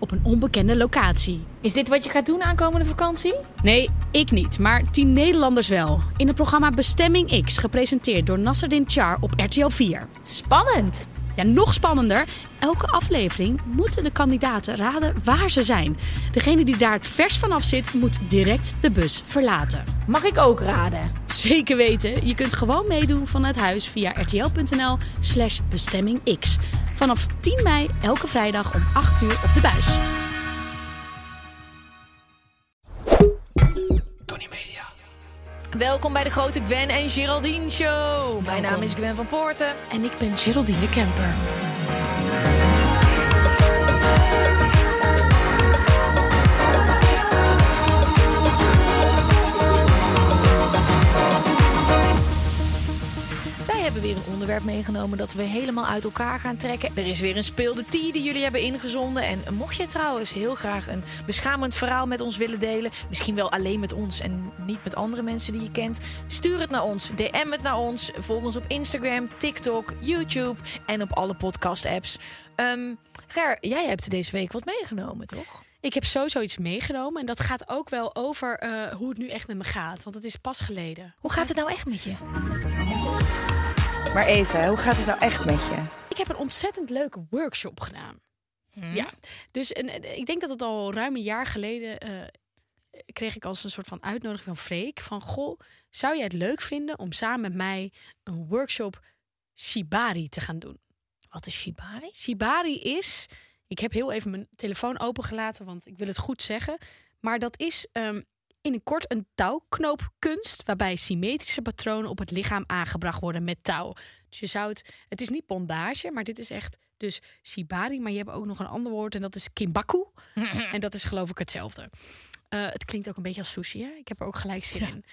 op een onbekende locatie. Is dit wat je gaat doen aankomende vakantie? Nee, ik niet, maar tien Nederlanders wel. In het programma Bestemming X, gepresenteerd door Nasserdin Char op RTL 4. Spannend. Ja, nog spannender. Elke aflevering moeten de kandidaten raden waar ze zijn. Degene die daar het vers vanaf zit, moet direct de bus verlaten. Mag ik ook raden? Zeker weten. Je kunt gewoon meedoen vanuit huis via rtl.nl slash bestemmingx. Vanaf 10 mei elke vrijdag om 8 uur op de buis. Tony Media. Welkom bij de grote Gwen en Geraldine Show. Mijn naam is Gwen van Poorten. En ik ben Geraldine Kemper. Hebben weer een onderwerp meegenomen dat we helemaal uit elkaar gaan trekken. Er is weer een speelde tea die jullie hebben ingezonden. En mocht je trouwens heel graag een beschamend verhaal met ons willen delen... misschien wel alleen met ons en niet met andere mensen die je kent... stuur het naar ons, DM het naar ons. Volg ons op Instagram, TikTok, YouTube en op alle podcast-apps. Ehm Ger, jij hebt deze week wat meegenomen, toch? Ik heb sowieso iets meegenomen. En dat gaat ook wel over eh, hoe het nu echt met me gaat. Want het is pas geleden. Hoe gaat het nou echt met je? Maar even, hoe gaat het nou echt met je? Ik heb een ontzettend leuke workshop gedaan. Ja, dus en, ik denk dat het al ruim een jaar geleden eh, kreeg ik als een soort van uitnodiging van Freek van goh, zou jij het leuk vinden om samen met mij een workshop shibari te gaan doen? Wat is shibari? Shibari is, ik heb heel even mijn telefoon opengelaten, want ik wil het goed zeggen, maar dat is ehm, in een kort een touwknoopkunst waarbij symmetrische patronen op het lichaam aangebracht worden met touw. Dus je zou het, het is niet bondage, maar dit is echt dus shibari, maar je hebt ook nog een ander woord en dat is kimbaku. en dat is geloof ik hetzelfde. Eh, het klinkt ook een beetje als sushi, hè? Ik heb er ook gelijk zin in.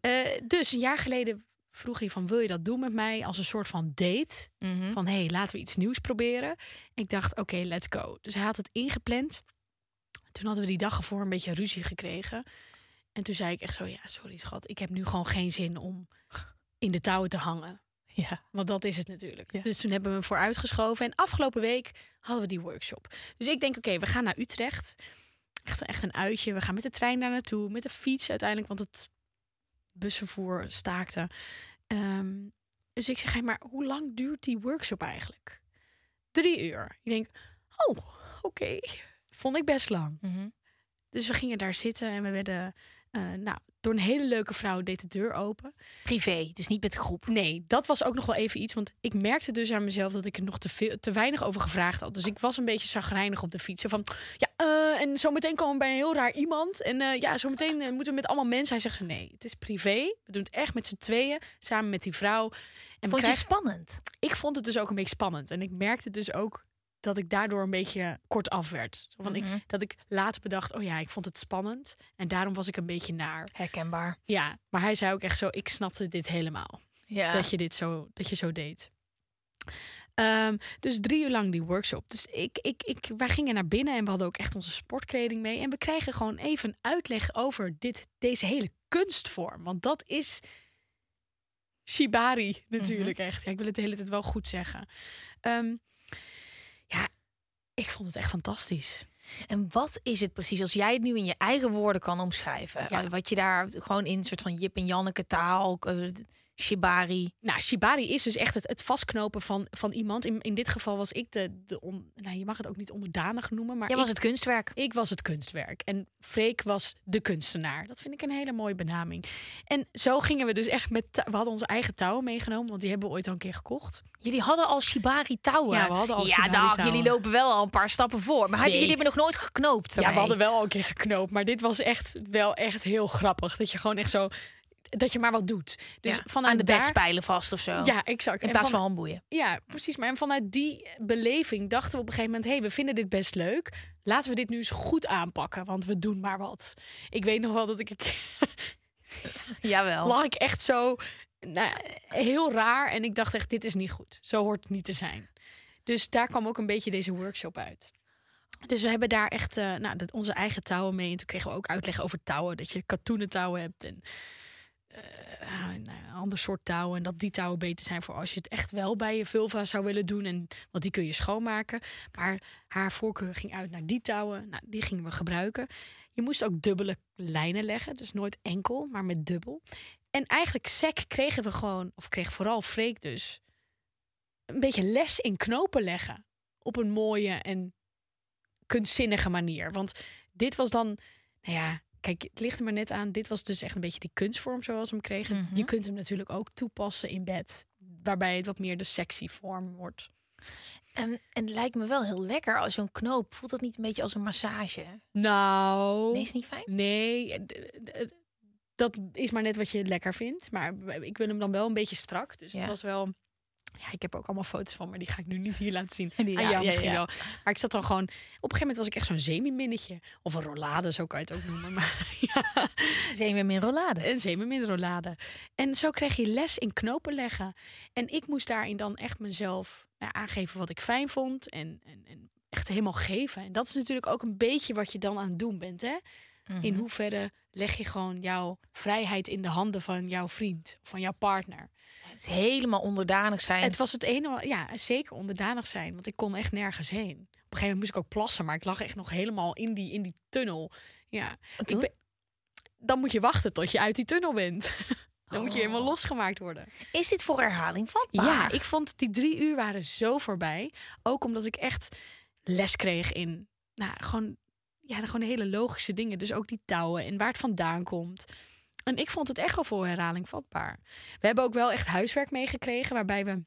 Eh, dus een jaar geleden vroeg hij van wil je dat doen met mij als een soort van date? Van hey, laten we iets nieuws proberen. Ik dacht oké, let's go. Dus hij had het ingepland. Toen hadden we die dag ervoor een beetje ruzie gekregen. En toen zei ik echt zo, ja, sorry schat, ik heb nu gewoon geen zin om in de touwen te hangen. Ja. Want dat is het natuurlijk. Ja. Dus toen hebben we hem vooruitgeschoven. En afgelopen week hadden we die workshop. Dus ik denk, oké, we gaan naar Utrecht. Echt, echt een uitje. We gaan met de trein daar naartoe. Met de fiets uiteindelijk, want het busvervoer staakte. Ehm, dus ik zeg, hey, maar hoe lang duurt die workshop eigenlijk? Drie uur. Ik denk, oh, oké. Vond ik best lang. Dus we gingen daar zitten en we werden, eh, nou, door een hele leuke vrouw deed de deur open. Privé, dus niet met de groep. Nee, dat was ook nog wel even iets. Want ik merkte dus aan mezelf dat ik er nog te, veel, te weinig over gevraagd had. Dus ik was een beetje zagrijnig op de fiets. Van, ja, eh, en zometeen komen we bij een heel raar iemand. En eh, ja, zometeen moeten we met allemaal mensen. Hij zegt zo, nee, het is privé. We doen het echt met z'n tweeën, samen met die vrouw. En Vond je krijgen- spannend? ik vond het dus ook een beetje spannend. En ik merkte dus ook dat ik daardoor een beetje kort af werd. Van ik, dat ik later bedacht, oh ja, ik vond het spannend. En daarom was ik een beetje naar. Herkenbaar. Ja, maar hij zei ook echt zo, ik snapte dit helemaal Ja. dat je dit zo, dat je zo deed. Ehm, dus drie uur lang die workshop. Dus ik, ik, ik, wij gingen naar binnen en we hadden ook echt onze sportkleding mee. En we kregen gewoon even een uitleg over dit, deze hele kunstvorm. Want dat is shibari natuurlijk echt. Ja, ik wil het de hele tijd wel goed zeggen. Ehm, ja, ik vond het echt fantastisch. En wat is het precies, als jij het nu in je eigen woorden kan omschrijven? Ja. Wat je daar gewoon in een soort van Jip en Janneke taal, eh, shibari. Nou, shibari is dus echt het, het vastknopen van, van iemand. In, in dit geval was ik de, de on, nou, je mag het ook niet onderdanig noemen, maar Jij ik, was het kunstwerk. ik was het kunstwerk en Freek was de kunstenaar. Dat vind ik een hele mooie benaming. En zo gingen we dus echt met, we hadden onze eigen touwen meegenomen, want die hebben we ooit al een keer gekocht. Jullie hadden al shibari touwen. Ja, we hadden al Ja, shibari dag, touwen. jullie lopen wel al een paar stappen voor. Maar Nee. jullie hebben nog nooit geknoopt. Ja, we hadden wel al een keer geknoopt, maar dit was echt wel echt heel grappig. Dat je gewoon echt zo dat je maar wat doet. Dus Ja, vanuit aan de daar, bedspijlen vast of zo. Ja, exact. In plaats van van- handboeien. Ja, precies. Maar en vanuit die beleving dachten we op een gegeven moment: hé, hey, we vinden dit best leuk. Laten we dit nu eens goed aanpakken, want we doen maar wat. Ik weet nog wel dat ik. Jawel. lag ik echt zo nou, heel raar. En ik dacht echt, dit is niet goed. Zo hoort het niet te zijn. Dus daar kwam ook een beetje deze workshop uit. Dus we hebben daar echt eh, nou, dat- onze eigen touwen mee. En toen kregen we ook uitleg over touwen. Dat je katoenen touwen hebt en een ander soort touwen. En dat die touwen beter zijn voor als je het echt wel bij je vulva zou willen doen. En, want die kun je schoonmaken. Maar haar voorkeur ging uit naar die touwen. Nou, die gingen we gebruiken. Je moest ook dubbele lijnen leggen. Dus nooit enkel, maar met dubbel. En eigenlijk sec kregen we gewoon, of kreeg vooral Freek dus, een beetje les in knopen leggen. Op een mooie en kunstzinnige manier. Want dit was dan, nou ja, kijk, het ligt er maar net aan. Dit was dus echt een beetje die kunstvorm zoals we hem kregen. Mhm. Je kunt hem natuurlijk ook toepassen in bed. Waarbij het wat meer de sexy vorm wordt. En, en het lijkt me wel heel lekker als zo'n knoop. Voelt dat niet een beetje als een massage? Nou, Nee, is niet fijn? Nee, dat is maar net wat je lekker vindt. Maar ik wil hem dan wel een beetje strak. Dus Ja. het was wel... Ja, ik heb ook allemaal foto's van, maar die ga ik nu niet hier laten zien. Die- Aan ja, misschien ja. wel. Maar ik zat dan gewoon... Op een gegeven moment was ik echt zo'n semi-minnetje. Of een rollade, zo kan je het ook noemen. Maar ja, Zeemer in rollade. een semi-min-rollade. En zo kreeg je les in knopen leggen. En ik moest daarin dan echt mezelf nou, aangeven wat ik fijn vond. En, en, en echt helemaal geven. En dat is natuurlijk ook een beetje wat je dan aan het doen bent, hè? Mhm. In hoeverre leg je gewoon jouw vrijheid in de handen van jouw vriend, van jouw partner? Het is helemaal onderdanig zijn. Het was het ene, ja, zeker onderdanig zijn, want ik kon echt nergens heen. Op een gegeven moment moest ik ook plassen, maar ik lag echt nog helemaal in die, in die tunnel. Ja, ben- dan moet je wachten tot je uit die tunnel bent. dan moet je Oh. helemaal losgemaakt worden. Is dit voor herhaling vatbaar? Ja, ik vond die drie uur waren zo voorbij. Ook omdat ik echt les kreeg in, nou, gewoon, ja, gewoon hele logische dingen. Dus ook die touwen en waar het vandaan komt. En ik vond het echt wel voor herhaling vatbaar. We hebben ook wel echt huiswerk meegekregen, waarbij we...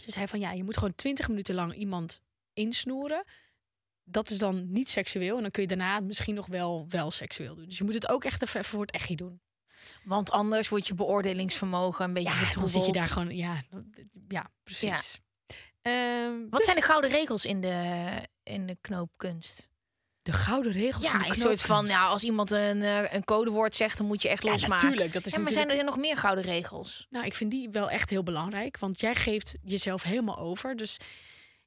Ze zei van, ja, je moet gewoon twintig minuten lang iemand insnoeren. Dat is dan niet seksueel. En dan kun je daarna misschien nog wel, wel seksueel doen. Dus je moet het ook echt even voor het echtje doen. Want anders wordt je beoordelingsvermogen een beetje Ja, vertroebeld. dan zit je daar gewoon... Ja, ja precies. Ehm, Wat dus- zijn de gouden regels in de, in de knoopkunst? De gouden regels van Ja, de een soort van, ja, als iemand een, eh, een codewoord zegt, dan moet je echt Ja, losmaken. natuurlijk, dat is ja, maar natuurlijk- zijn er nog meer gouden regels? Nou, ik vind die wel echt heel belangrijk. Want jij geeft jezelf helemaal over. Dus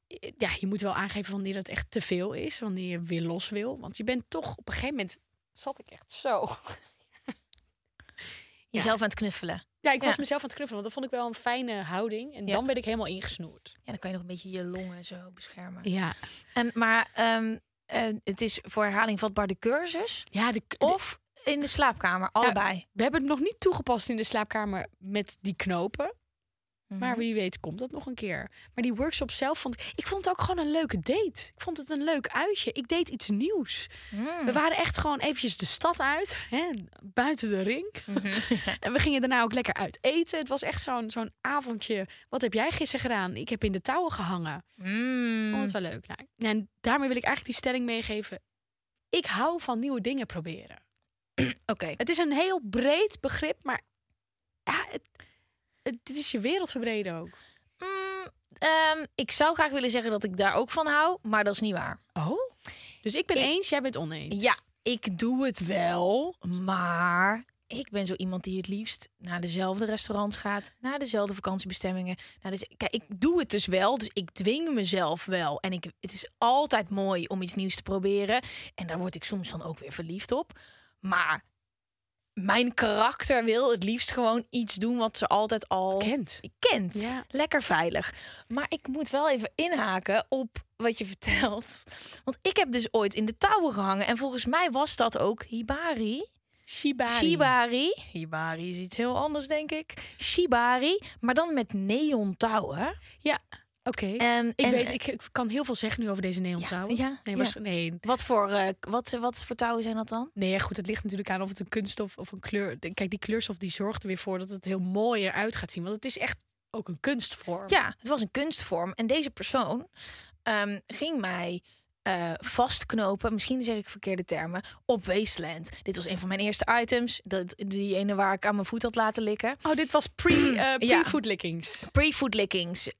eh, ja, je moet wel aangeven wanneer het echt te veel is. Wanneer je weer los wil. Want je bent toch op een gegeven moment... Zat ik echt zo. Jezelf aan het knuffelen. Ja, ik was Ja. mezelf aan het knuffelen. Want dat vond ik wel een fijne houding. En Ja. dan werd ik helemaal ingesnoerd. Ja, dan kan je nog een beetje je longen zo beschermen. Ja, En, maar ehm, het is voor herhaling vatbaar de cursus ja de, of in de slaapkamer, allebei. we hebben het nog niet toegepast in de slaapkamer met die knopen. Mhm. Maar wie weet komt dat nog een keer. Maar die workshop zelf vond ik... Ik vond het ook gewoon een leuke date. Ik vond het een leuk uitje. Ik deed iets nieuws. Mm. We waren echt gewoon eventjes de stad uit. Hè, buiten de ring. Mhm. en we gingen daarna ook lekker uit eten. Het was echt zo'n zo'n avondje. Wat heb jij gisteren gedaan? Ik heb in de touwen gehangen. Mm. Ik vond het wel leuk. Nou, en daarmee wil ik eigenlijk die stelling meegeven. Ik hou van nieuwe dingen proberen. Oké. Het is een heel breed begrip. Maar ja, het, het is je wereld verbreden ook. Mm, ehm, ik zou graag willen zeggen dat ik daar ook van hou, maar dat is niet waar. Oh? Dus ik ben Ik- eens, jij bent oneens. Ja, ik doe het wel, maar ik ben zo iemand die het liefst naar dezelfde restaurants gaat, naar dezelfde vakantiebestemmingen. Naar deze, kijk, ik doe het dus wel, dus ik dwing mezelf wel. En ik, het is altijd mooi om iets nieuws te proberen. En daar word ik soms dan ook weer verliefd op. Maar mijn karakter wil het liefst gewoon iets doen wat ze altijd al Kent. kent. Ja. Lekker veilig. Maar ik moet wel even inhaken op wat je vertelt. Want ik heb dus ooit in de touwen gehangen. En volgens mij was dat ook Hibari. Shibari. Shibari. Hibari is iets heel anders, denk ik. Shibari. Maar dan met neon touwen. Ja, oké. En, Ik en- weet, ik, ik kan heel veel zeggen nu over deze neontouwen. Ja, ja, nee, ja. was, nee, Wat voor, eh, wat, wat voor touwen zijn dat dan? nee, goed, het ligt natuurlijk aan of het een kunststof of een kleur... Kijk, die kleurstof die zorgt er weer voor dat het heel mooi eruit gaat zien. Want het is echt ook een kunstvorm. Ja, het was een kunstvorm. En deze persoon ehm, ging mij eh, vastknopen, misschien zeg ik verkeerde termen, op Wasteland. Dit was een van mijn eerste items. Dat, die ene waar ik aan mijn voet had laten likken. Oh, dit was pre, eh Ja. pre-food lickings.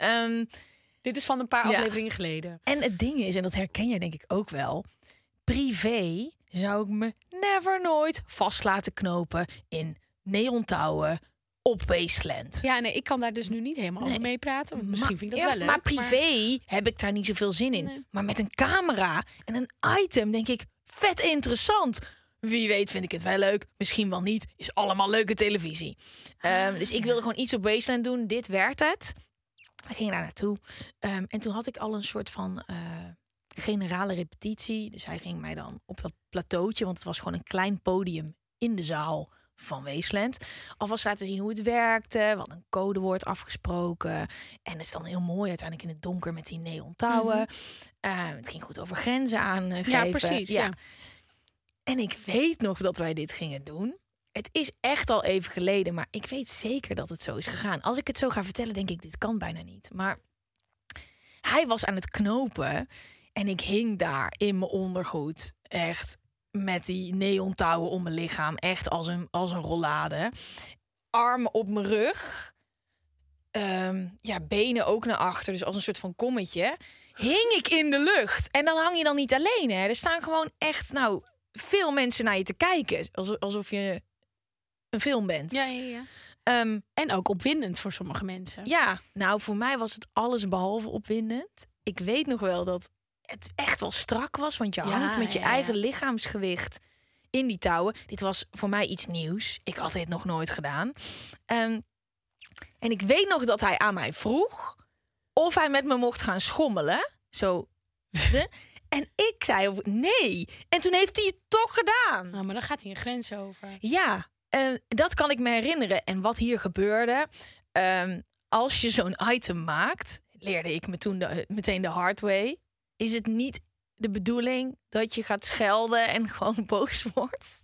Dit is van een paar Ja. afleveringen geleden. en het ding is, en dat herken jij denk ik ook wel, privé zou ik me never nooit vast laten knopen in neontouwen op Wasteland. Ja, nee, ik kan daar dus nu niet helemaal over Nee. meepraten. want Misschien Maar- vind ik dat ja, wel leuk. Maar privé heb ik daar niet zoveel zin in. Nee. Maar met een camera en een item denk ik vet interessant. Wie weet vind ik het wel leuk. Misschien wel niet. Is allemaal leuke televisie. Ehm, dus ik wilde gewoon iets op Wasteland doen. Dit werd het. We gingen daar naartoe. Ehm, en toen had ik al een soort van eh, generale repetitie. Dus hij ging mij dan op dat plateautje. Want het was gewoon een klein podium in de zaal van Wasteland. Alvast laten zien hoe het werkte. We hadden een codewoord afgesproken. En het is dan heel mooi uiteindelijk in het donker met die neontouwen. Eh, het ging goed over grenzen aangeven. Ja, precies. Ja. En ik weet nog dat wij dit gingen doen. Het is echt al even geleden, maar ik weet zeker dat het zo is gegaan. Als ik het zo ga vertellen, denk ik, dit kan bijna niet. Maar hij was aan het knopen en ik hing daar in mijn ondergoed. Echt met die neontouwen om mijn lichaam. Echt als een, als een rollade. Armen op mijn rug. Ehm, ja, benen ook naar achter. Dus als een soort van kommetje. Hing ik in de lucht. En dan hang je dan niet alleen. Hè. Er staan gewoon echt, nou, veel mensen naar je te kijken. Alsof, alsof je een film bent. Ja, ja, ja. Ehm, En ook opwindend voor sommige mensen. ja, nou voor mij was het alles behalve opwindend. Ik weet nog wel dat het echt wel strak was, want je Ja, hangt met je ja, ja. eigen lichaamsgewicht in die touwen. Dit was voor mij iets nieuws. Ik had dit nog nooit gedaan. Ehm, en ik weet nog dat hij aan mij vroeg of hij met me mocht gaan schommelen. Zo. en ik zei nee. En toen heeft hij het toch gedaan. Nou, maar dan gaat hij een grens over. Ja, eh, dat kan ik me herinneren. En wat hier gebeurde, ehm, als je zo'n item maakt, leerde ik me toen de- meteen de hard way, is het niet de bedoeling dat je gaat schelden en gewoon boos wordt.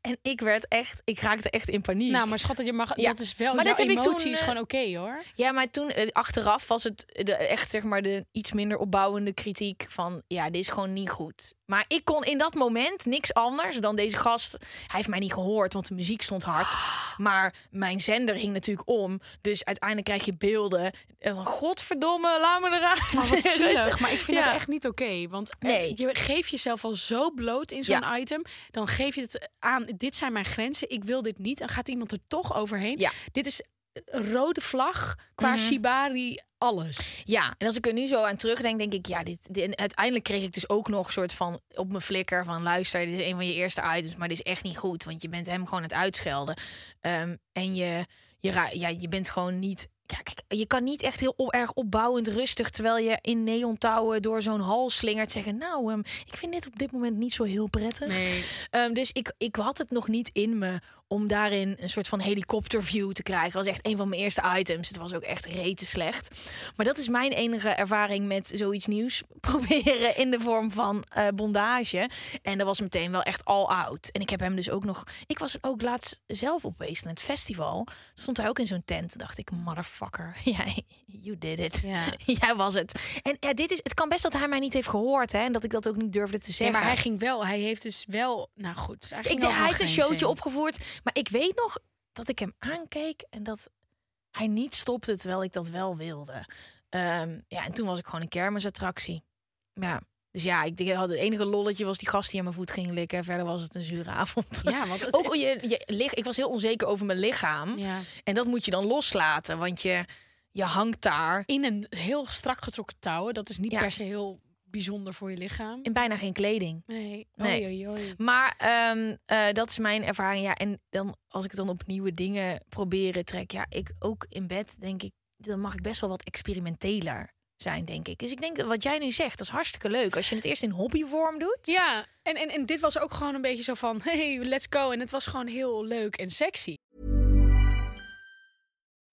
En ik werd echt, ik raakte echt in paniek. Nou, maar schat, je mag, Ja. dat is wel. Maar dat heb ik toen, is eh, gewoon oké hoor. Ja, maar toen eh, achteraf was het de, echt zeg maar de iets minder opbouwende kritiek van ja, dit is gewoon niet goed. Maar ik kon in dat moment niks anders dan deze gast. Hij heeft mij niet gehoord, want de muziek stond hard. Maar mijn zender hing natuurlijk om. Dus uiteindelijk krijg je beelden. En van, godverdomme, laat me eruit. Maar wat zielig. Maar ik vind Ja. het echt niet oké. want eh, Nee. je geeft jezelf al zo bloot in zo'n Ja. item. Dan geef je het aan, dit zijn mijn grenzen. Ik wil dit niet. Dan gaat iemand er toch overheen. Ja. Dit is rode vlag qua Mhm. shibari, alles. Ja, en als ik er nu zo aan terugdenk, denk ik, ja, dit, dit- uiteindelijk kreeg ik dus ook nog een soort van op mijn flikker van luister, dit is een van je eerste items, maar dit is echt niet goed, want je bent hem gewoon aan het uitschelden. Ehm, en je, je, ja, je bent gewoon niet. Ja, kijk, je kan niet echt heel erg opbouwend rustig, terwijl je in neontouwen door zo'n hal slingert, zeggen, nou, ehm, ik vind dit op dit moment niet zo heel prettig. Nee. Ehm, dus ik, ik had het nog niet in me om daarin een soort van helikopterview te krijgen. Dat was echt een van mijn eerste items. Het was ook echt rete slecht. Maar dat is mijn enige ervaring met zoiets nieuws proberen in de vorm van eh, bondage. En dat was meteen wel echt all out. En ik heb hem dus ook nog... Ik was ook laatst zelf op Wasteland Festival. Stond hij ook in zo'n tent. Dacht ik, motherfucker. Jij, you did it. Ja. Jij was het. En ja, dit is, het kan best dat hij mij niet heeft gehoord. Hè, en dat ik dat ook niet durfde te zeggen. maar hij ging wel. Hij heeft dus wel. Nou goed. Hij, Ik, hij heeft een showtje in. opgevoerd. Maar ik weet nog dat ik hem aankeek en dat hij niet stopte terwijl ik dat wel wilde. Ehm, ja, en toen was ik gewoon een kermisattractie. Ja. Dus ja, ik had het enige lolletje was die gast die aan mijn voet ging likken. Verder was het een zure avond. Ja, want het, Ook je, je, lig- ik was heel onzeker over mijn lichaam. ja. En dat moet je dan loslaten, want je, je hangt daar in een heel strak getrokken touwen. Dat is niet Ja. per se heel bijzonder voor je lichaam. in bijna geen kleding. Nee. Nee. Oei, oei, oei. Maar ehm, eh, dat is mijn ervaring. Ja, en dan als ik het dan op nieuwe dingen proberen trek, ja, ik ook in bed denk ik, dan mag ik best wel wat experimenteler zijn, denk ik. Dus ik denk dat wat jij nu zegt, dat is hartstikke leuk. Als je het eerst in hobbyvorm doet. Ja, en, en, en dit was ook gewoon een beetje zo van, hey, let's go. En het was gewoon heel leuk en sexy.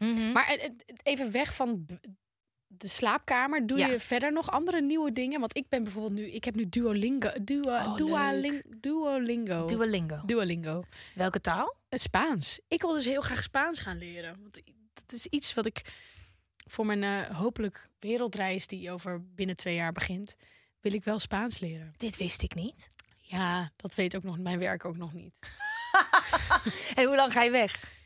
Mhm. Maar even weg van de slaapkamer. Doe Ja. je verder nog andere nieuwe dingen? Want ik ben bijvoorbeeld nu... Ik heb nu Duolingo. Duo, Oh, Duoling, Duolingo. Duolingo. Duolingo. Welke taal? Het Spaans. Ik wil dus heel graag Spaans gaan leren. Want dat is iets wat ik voor mijn eh, hopelijk wereldreis... die over binnen twee jaar begint... wil ik wel Spaans leren. Dit wist ik niet. Ja, dat weet ook nog mijn werk ook nog niet. En hoe lang ga je weg?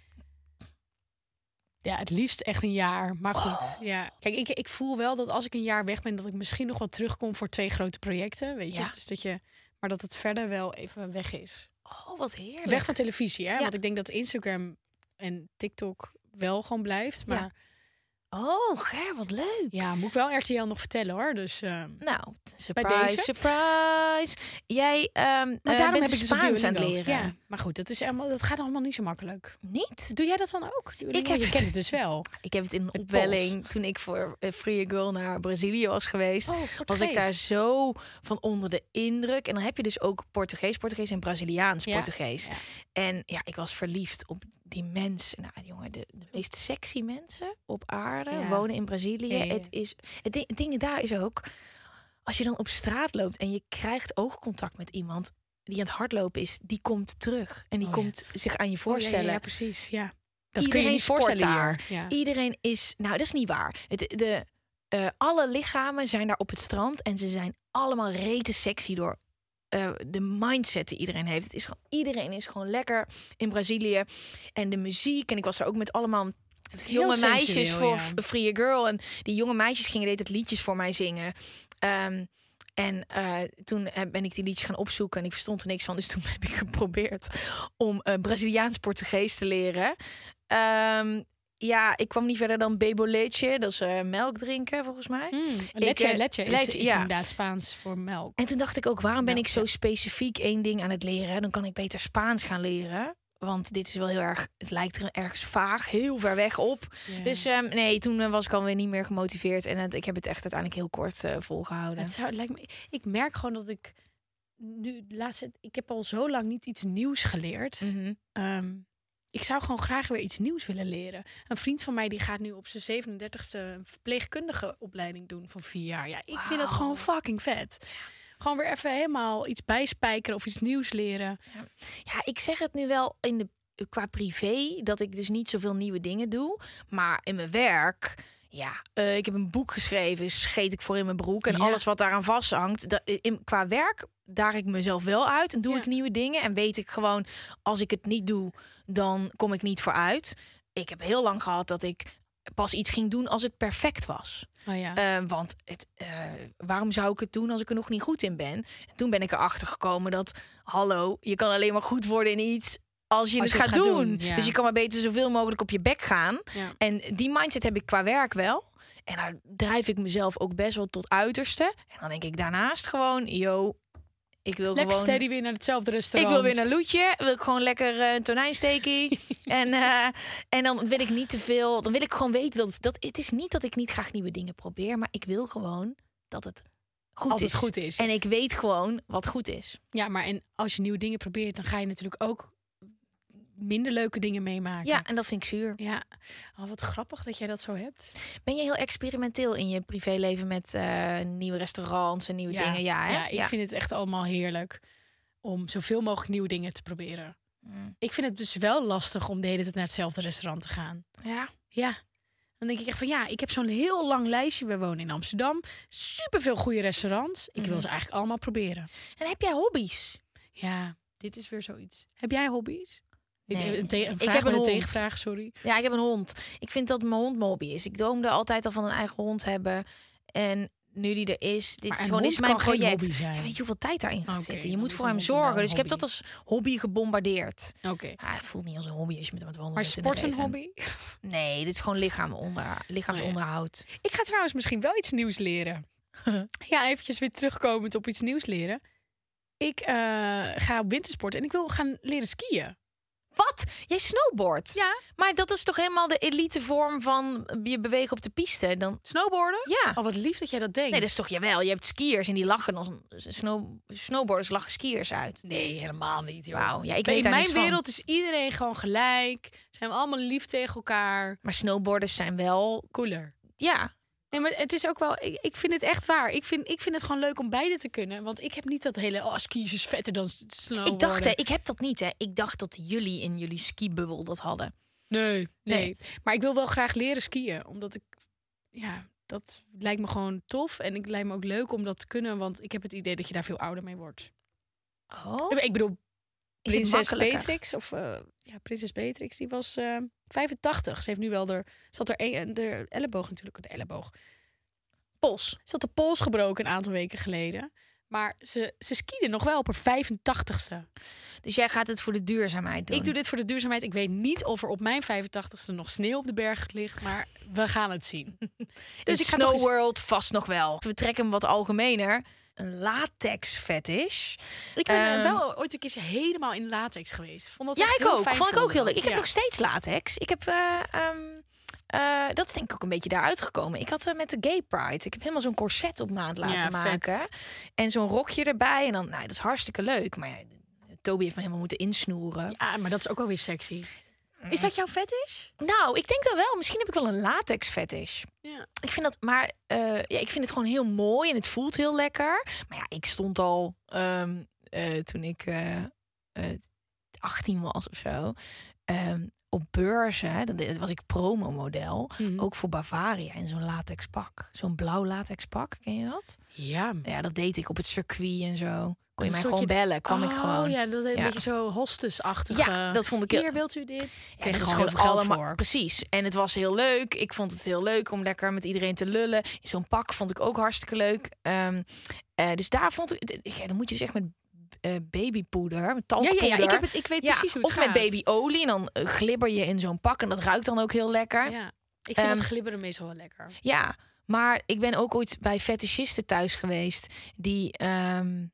Ja, het liefst echt een jaar. Maar goed, ja. Kijk, ik, ik voel wel dat als ik een jaar weg ben, dat ik misschien nog wel terugkom voor twee grote projecten. Weet je? Ja. Dus dat je, maar dat het verder wel even weg is. Oh, wat heerlijk. Weg van televisie, hè? Ja. Want ik denk dat Instagram en TikTok wel gewoon blijft. Maar. Oh, Ger, wat leuk. ja, moet ik wel RTL nog vertellen hoor. Dus ehm, Nou, Bij surprise, surprise. Jij ehm maar eh, daarom bent heb ik dus aan het leren. Ja, maar goed, dat, is allemaal, dat gaat allemaal niet zo makkelijk. Niet? Doe jij dat dan ook? Duolingo? heb je het. kent het dus wel. Ik heb het in Met opwelling toen ik voor eh, Free Girl naar Brazilië was geweest. Oh, was ik daar zo van onder de indruk. En dan heb je dus ook Portugees, Portugees en Braziliaans Ja, Portugees. ja. En ja, ik was verliefd op die mensen. Nou, jongen, de, de meest sexy mensen op aarde Ja. wonen in Brazilië. Ja, ja, ja. Het is het ding, het ding daar is ook als je dan op straat loopt en je krijgt oogcontact met iemand die aan het hardlopen is, die komt terug en die Oh komt zich aan je ja, voorstellen. Ja, ja, precies. Ja. Dat kun je Iedereen niet voorstellen daar. Iedereen is, nou, dat is niet waar. Het, de, eh, alle lichamen zijn daar op het strand en ze zijn allemaal rete sexy door eh, de mindset die iedereen heeft. Het is gewoon, iedereen is gewoon lekker in Brazilië en de muziek. En ik was daar ook met allemaal jonge meisjes voor ja. Free Girl en die jonge meisjes gingen deed het liedjes voor mij zingen. Ehm, en eh, toen ben ik die liedjes gaan opzoeken en ik verstond er niks van. Dus toen heb ik geprobeerd om eh, Braziliaans-Portugees te leren. Ehm, ja, ik kwam niet verder dan beboletje. Dat is eh, melk drinken, volgens mij. Mm, Ik, letje, eh, letje is, is ja. inderdaad Spaans voor melk. En toen dacht ik ook, waarom ben Melk, ik zo specifiek één ding aan het leren? Dan kan ik beter Spaans gaan leren. Want dit is wel heel erg, het lijkt er ergens vaag, heel ver weg op. Dus ehm, nee, toen eh, was ik alweer niet meer gemotiveerd. En het, ik heb het echt uiteindelijk heel kort eh, volgehouden. het zou, het lijkt me, ik merk gewoon dat ik nu laatste, ik heb al zo lang niet iets nieuws geleerd. Mhm. Ehm, ik zou gewoon graag weer iets nieuws willen leren. Een vriend van mij die gaat nu op zijn 37e een verpleegkundige opleiding doen van vier jaar. Ja, ik vind dat gewoon fucking vet. Gewoon weer even helemaal iets bijspijkeren of iets nieuws leren. Ja, ik zeg het nu wel in de, qua privé, dat ik dus niet zoveel nieuwe dingen doe. Maar in mijn werk, ja, eh, ik heb een boek geschreven, scheet ik voor in mijn broek. En Ja. alles wat daaraan vasthangt. Dat, in, qua werk daag ik mezelf wel uit en doe Ja. ik nieuwe dingen. En weet ik gewoon, als ik het niet doe, dan kom ik niet vooruit. Ik heb heel lang gehad dat ik pas iets ging doen als het perfect was. Oh ja. Eh, want het, eh, waarom zou ik het doen als ik er nog niet goed in ben? En toen ben ik erachter gekomen dat, hallo, je kan alleen maar goed worden in iets als je Als het je het gaat, gaat doen. doen, ja. Dus je kan maar beter zoveel mogelijk op je bek gaan. ja. En die mindset heb ik qua werk wel. En daar drijf ik mezelf ook best wel tot uiterste. En dan denk ik daarnaast gewoon, yo, ik wil Lekker gewoon... steady weer naar hetzelfde Ik restaurant. wil weer naar Loetje. Wil ik gewoon lekker eh, een tonijnsteekie. en, eh, en dan wil ik niet te veel. Dan wil ik gewoon weten dat, dat het is niet dat ik niet graag nieuwe dingen probeer. Maar ik wil gewoon dat het goed Als het is. goed is. En ik weet gewoon wat goed is. Ja, maar en als je nieuwe dingen probeert, dan ga je natuurlijk ook minder leuke dingen meemaken. Ja, en dat vind ik zuur. Ja, oh, wat grappig dat jij dat zo hebt. Ben je heel experimenteel in je privéleven met eh, nieuwe restaurants en nieuwe dingen? Ja, hè? ja ik vind het echt allemaal heerlijk om zoveel mogelijk nieuwe dingen te proberen. Mm. Ik vind het dus wel lastig om de hele tijd naar hetzelfde restaurant te gaan. Ja. Ja. Dan denk ik echt van ja, ik heb zo'n heel lang lijstje. We wonen in Amsterdam. Superveel goede restaurants. Ik Mhm. wil ze eigenlijk allemaal proberen. En heb jij hobby's? Ja, dit is weer zoiets. Heb jij hobby's? Ik- Nee. Een Ik heb een tegenvraag, sorry. Ja, ik heb een hond. Ik vind dat mijn hond hobby is. Ik droomde altijd al van een eigen hond hebben. En nu die er is, dit is gewoon is mijn project. Ja, weet je hoeveel tijd daarin gaat zitten? Je moet voor hem zorgen. Dus ik heb dat als hobby gebombardeerd. Oké. Ja, voelt niet als een hobby als je met hem wandelen Maar sport een hobby? Nee, dit is gewoon lichaam onder, lichaamsonderhoud. Ik ga trouwens misschien wel iets nieuws leren. ja, eventjes weer terugkomend op iets nieuws leren. Ik eh, ga op wintersport en ik wil gaan leren skiën. Wat? Jij snowboardt? Ja. Maar dat is toch helemaal de elite vorm van je bewegen op de piste? Dan... Snowboarden? Ja. Oh, wat lief dat jij dat denkt. Nee, dat is toch jawel. Je hebt skiers en die lachen als snow, snowboarders lachen skiers uit. Nee, helemaal niet. Wauw, ja, ik in weet daar mijn niks van. wereld is iedereen gewoon gelijk. Zijn we allemaal lief tegen elkaar. Maar snowboarders zijn wel, Cooler. ja, Nee, maar het is ook wel... Ik, ik vind het echt waar. Ik vind, ik vind het gewoon leuk om beide te kunnen. Want ik heb niet dat hele... Oh, skiën is vetter dan snowboarden. Ik dacht, hè, ik heb dat niet, hè. Ik dacht dat jullie in jullie skibubbel dat hadden. Nee, nee, Nee. Maar ik wil wel graag leren skiën. Omdat ik... Ja, dat lijkt me gewoon tof. En het lijkt me ook leuk om dat te kunnen. Want ik heb het idee dat je daar veel ouder mee wordt. Oh, Ik bedoel, Prinses? Beatrix, of uh, ja, Prinses Beatrix, die was uh, 85. Ze heeft nu wel ze had er een, de elleboog natuurlijk, de elleboog. Pols. Ze had de pols gebroken een aantal weken geleden. Maar ze, ze skiede nog wel op haar 85ste. Dus jij gaat het voor de duurzaamheid doen? Ik doe dit voor de duurzaamheid. Ik weet niet of er op mijn 85ste nog sneeuw op de berg ligt, maar we gaan het zien. Dus ik ga Snow eens- World vast nog wel. We trekken hem wat algemener. Een latex fetish. Ik ben eh, Ehm, wel ooit een keer helemaal in latex geweest. Vond dat Ja, ik ook. Vond ik ook heel leuk. Ik heb Ja. nog steeds latex. Ik heb, eh, ehm, eh, dat is denk ik ook een beetje daaruit gekomen. Ik had eh, met de Gay Pride. Ik heb helemaal zo'n corset op maat laten Ja, vet. maken. En zo'n rokje erbij. En dan, nou, dat is hartstikke leuk. Maar Toby heeft me helemaal moeten insnoeren. Ja, maar dat is ook wel weer sexy. Is dat jouw fetish? Nou, ik denk dat wel. Misschien heb ik wel een latex fetish. Ja. Ik vind dat, maar eh, ja, ik vind het gewoon heel mooi en het voelt heel lekker. Maar ja, ik stond al ehm, eh, toen ik eh, eh, 18 was of zo. ehm, op beurzen, dan was ik promomodel. Mhm. Ook voor Bavaria in zo'n latex pak. Zo'n blauw latex pak, ken je dat? Ja. Ja, dat deed ik op het circuit en zo. Kon je mij gewoon bellen, kwam ik Oh, gewoon. Ja, dat een Ja. beetje zo hostess-achtig. Ja, dat vond ik heel- Hier wilt u dit? Ja, dat is gewoon heel allemaal voor. precies. En het was heel leuk. Ik vond het heel leuk om lekker met iedereen te lullen. Zo'n pak vond ik ook hartstikke leuk. Ehm, eh, dus daar vond ik, ja, dan moet je dus echt met eh, babypoeder, met Ja, talkpoeder. ja, ja, ik, heb het, ik weet Ja, precies hoe het of gaat. met babyolie en dan eh, glibber je in zo'n pak en dat ruikt dan ook heel lekker. Ja. Ja. Ik vind het glibberen meestal wel lekker. maar ik ben ook ooit bij fetischisten thuis geweest die ehm,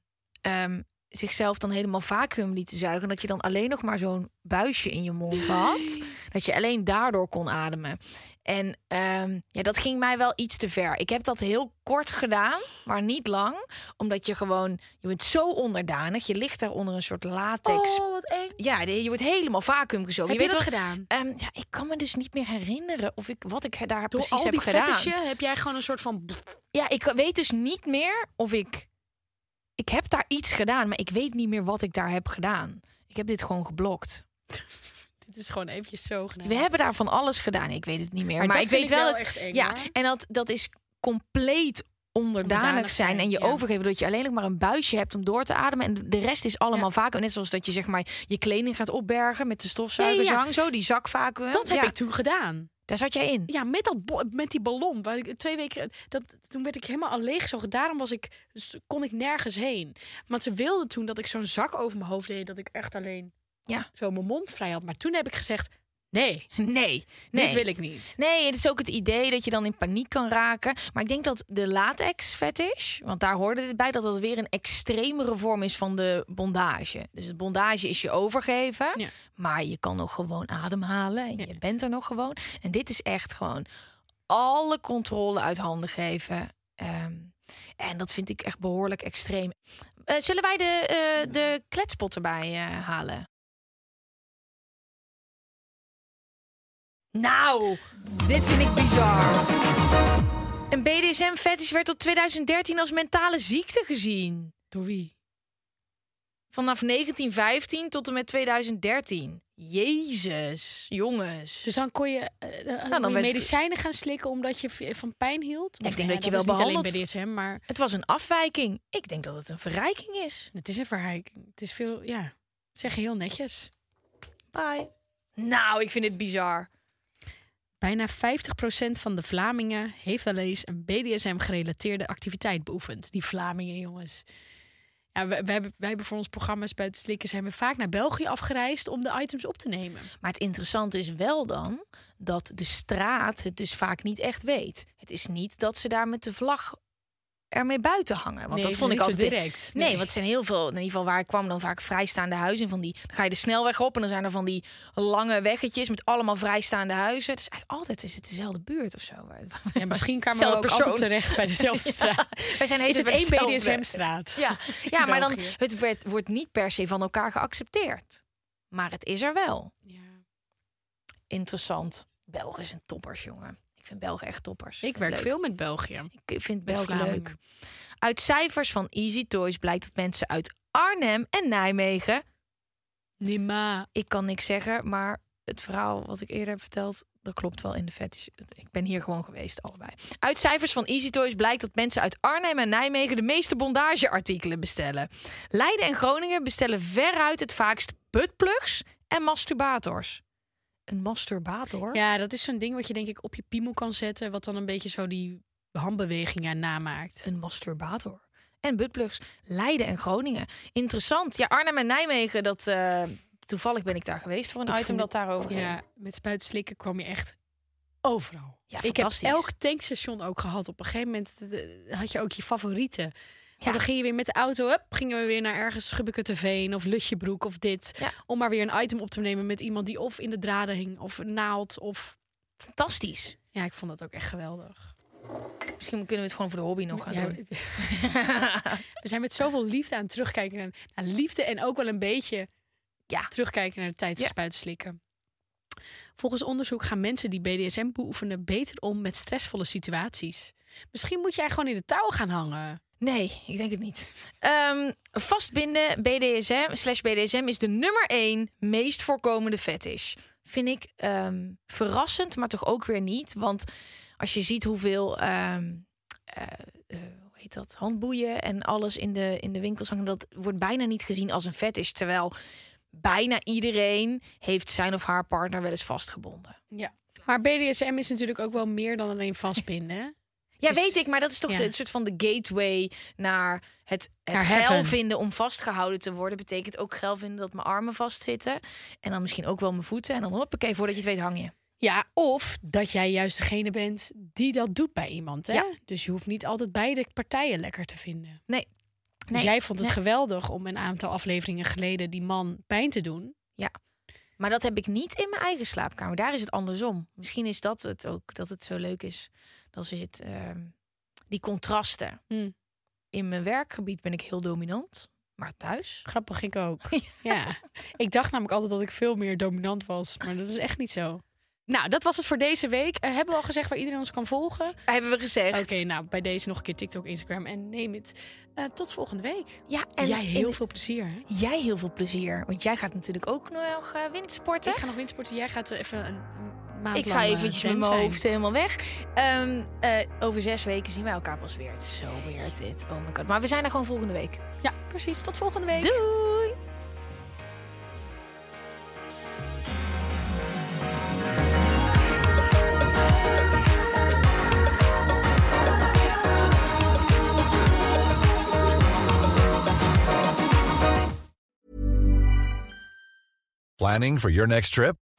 ehm, zichzelf dan helemaal vacuüm lieten zuigen. Dat je dan alleen nog maar zo'n buisje in je mond had. Dat je alleen daardoor kon ademen. En ehm, ja, dat ging mij wel iets te ver. Ik heb dat heel kort gedaan, maar niet lang. Omdat je gewoon, je bent zo onderdanig. Je ligt daar onder een soort latex. Oh, wat eng. Ja, je wordt helemaal vacuüm gezogen. Heb je, weet dat gedaan? Ehm, ja, ik kan me dus niet meer herinneren of ik, wat ik daar Door precies al heb die gedaan. fetishen heb jij gewoon een soort van... Ja, ik weet dus niet meer of ik. Ik heb daar iets gedaan, maar ik weet niet meer wat ik daar heb gedaan. Ik heb dit gewoon geblokt. Dit is gewoon eventjes zo gedaan. We hebben daar van alles gedaan. Ik weet het niet meer. Maar ik weet ik wel het. eng, ja, en dat, dat is compleet onderdanig Onderdanig zijn en je ja. overgeven dat je alleen nog maar een buisje hebt om door te ademen en de rest is allemaal vacuüm net zoals dat je zeg maar je kleding gaat opbergen met de stofzuigerzang Ja, zo die zakvacuüm Dat heb Ja, ik toen gedaan. Daar zat jij in Ja, met, dat met die ballon. Waar ik twee weken. Dat, toen werd ik helemaal al leeg. Zo, daarom was ik, kon ik nergens heen. Want ze wilde toen dat ik zo'n zak over mijn hoofd deed. Dat ik echt alleen Ja. zo mijn mond vrij had. Maar toen heb ik gezegd: nee, nee nee dit wil ik niet. Nee, het is ook het idee dat je dan in paniek kan raken. Maar ik denk dat de latex fetish, want daar hoorde dit bij, dat dat weer een extremere vorm is van de bondage. Dus het bondage is je overgeven, Ja. maar je kan nog gewoon ademhalen en je bent er nog gewoon. En dit is echt gewoon alle controle uit handen geven. Ehm, en dat vind ik echt behoorlijk extreem. Eh, zullen wij de, eh, de kletspot erbij eh, halen? Nou, dit vind ik bizar. Een BDSM-fetish werd tot 2013 als mentale ziekte gezien. Door wie? Vanaf 1915 tot en met 2013. Jezus, jongens. Dus dan kon je, eh, Nou, kon je ik- medicijnen gaan slikken omdat je van pijn hield? Ik Of, denk nou dat je ja, wel is niet alleen behandeld- BDSM, maar Het was een afwijking. Ik denk dat het een verrijking is. het is een verrijking. Het is veel, ja, zeg je heel netjes. Bye. Nou, ik vind het bizar. Bijna 50% van de Vlamingen heeft wel eens een BDSM-gerelateerde activiteit beoefend. Die Vlamingen, jongens. Ja, we hebben, wij hebben voor ons programma's bij het slikken zijn we vaak naar België afgereisd om de items op te nemen. Maar het interessante is wel dan dat de straat het dus vaak niet echt weet. Het is niet dat ze daar met de vlag ermee buiten hangen. Want Nee, dat vond ik altijd direct. Nee, Nee. want het zijn heel veel. In ieder geval waar ik kwam dan vaak vrijstaande huizen. Van die, dan ga je de snelweg op en dan zijn er van die lange weggetjes met allemaal vrijstaande huizen. Het is eigenlijk altijd is het dezelfde buurt of zo. Ja, misschien we Zelfde ook persoon. altijd terecht bij dezelfde straat. Wij zijn Is het één. BDSM-straat? Ja, ja maar dan, het werd, wordt niet per se van elkaar geaccepteerd. Maar het is er wel. Interessant. Belgen zijn toppers, jongen. Ik vind Belgen echt toppers. Ik werk Leuk. veel met België. Ik vind Vlamingen. leuk. Uit cijfers van Easy Toys blijkt dat mensen uit Arnhem en Nijmegen... Nima. Ik kan niks zeggen, maar het verhaal wat ik eerder heb verteld... dat klopt wel in de fetish. Ik ben hier gewoon geweest, allebei. Uit cijfers van Easy Toys blijkt dat mensen uit Arnhem en Nijmegen... de meeste bondageartikelen bestellen. Leiden en Groningen bestellen veruit het vaakst buttplugs en masturbators. Een masturbator? Ja, dat is zo'n ding wat je denk ik op je piemel kan zetten, wat dan een beetje zo die handbewegingen namaakt. Een masturbator. En buttplugs. Leiden en Groningen. Interessant. Ja, Arnhem en Nijmegen, dat... eh, toevallig ben ik daar geweest voor een Ik item dat daarover ging. Ja, met spuitslikken kwam je echt overal. Ja, ik heb elk tankstation ook gehad. Op een gegeven moment eh, had je ook je favorieten. Ja. Want dan ging je weer met de auto, gingen we weer naar ergens Schubbekutteveen of Lutjebroek of dit. Om maar weer een item op te nemen met iemand die of in de draden hing of een naald of... Fantastisch. Ja, ik vond dat ook echt geweldig. Misschien kunnen we het gewoon voor de hobby nog gaan Ja, doen. we zijn met zoveel liefde aan het terugkijken naar, naar liefde en ook wel een beetje Ja. terugkijken naar de tijd van Ja. spuitslikken. Volgens onderzoek gaan mensen die BDSM beoefenen beter om met stressvolle situaties. Misschien moet jij gewoon in de touw gaan hangen. Nee, ik denk het niet. Ehm, vastbinden BDSM slash BDSM is de nummer één meest voorkomende fetish. Vind ik ehm, verrassend, maar toch ook weer niet. Want als je ziet hoeveel ehm, eh, eh, hoe heet dat, handboeien en alles in de, in de winkels hangen, dat wordt bijna niet gezien als een fetish. Terwijl bijna iedereen heeft zijn of haar partner wel eens vastgebonden. Ja. Maar BDSM is natuurlijk ook wel meer dan alleen vastbinden. Ja, is- weet ik, maar dat is toch ja. de, een soort van de gateway naar het, het Naar geil vinden om vastgehouden te worden. Betekent ook geil vinden dat mijn armen vastzitten. En dan misschien ook wel mijn voeten. En dan hoppakee, voordat je het weet hang je. Ja, of dat jij juist degene bent die dat doet bij iemand. Hè? Ja. Dus je hoeft niet altijd beide partijen lekker te vinden. Nee. Dus Nee, jij vond het nee. geweldig om een aantal afleveringen geleden die man pijn te doen. Maar dat heb ik niet in mijn eigen slaapkamer. Daar is het andersom. Misschien is dat het ook, dat het zo leuk is. Dat is het, ehm, die contrasten. Hmm. In mijn werkgebied ben ik heel dominant. Maar thuis? Grappig, ik ook. Ja. Ik dacht namelijk altijd dat ik veel meer dominant was, maar dat is echt niet zo. Nou, dat was het voor deze week. Eh, hebben we al gezegd waar iedereen ons kan volgen? Hebben we gezegd. Oké, nou, bij deze nog een keer TikTok, Instagram en neem het. Eh, tot volgende week. Ja, En jij heel en veel plezier. Hè? Jij heel veel plezier. Want jij gaat natuurlijk ook nog uh, windsporten. Ik ga nog windsporten. Jij gaat er even een maand Ik ga eh, eventjes met mijn hoofd helemaal weg. Ehm, eh, over zes weken zien wij elkaar pas weer. Het is zo weird dit. Oh my god. Maar we zijn er gewoon volgende week. Ja, precies. Tot volgende week. Doei! Planning for your next trip?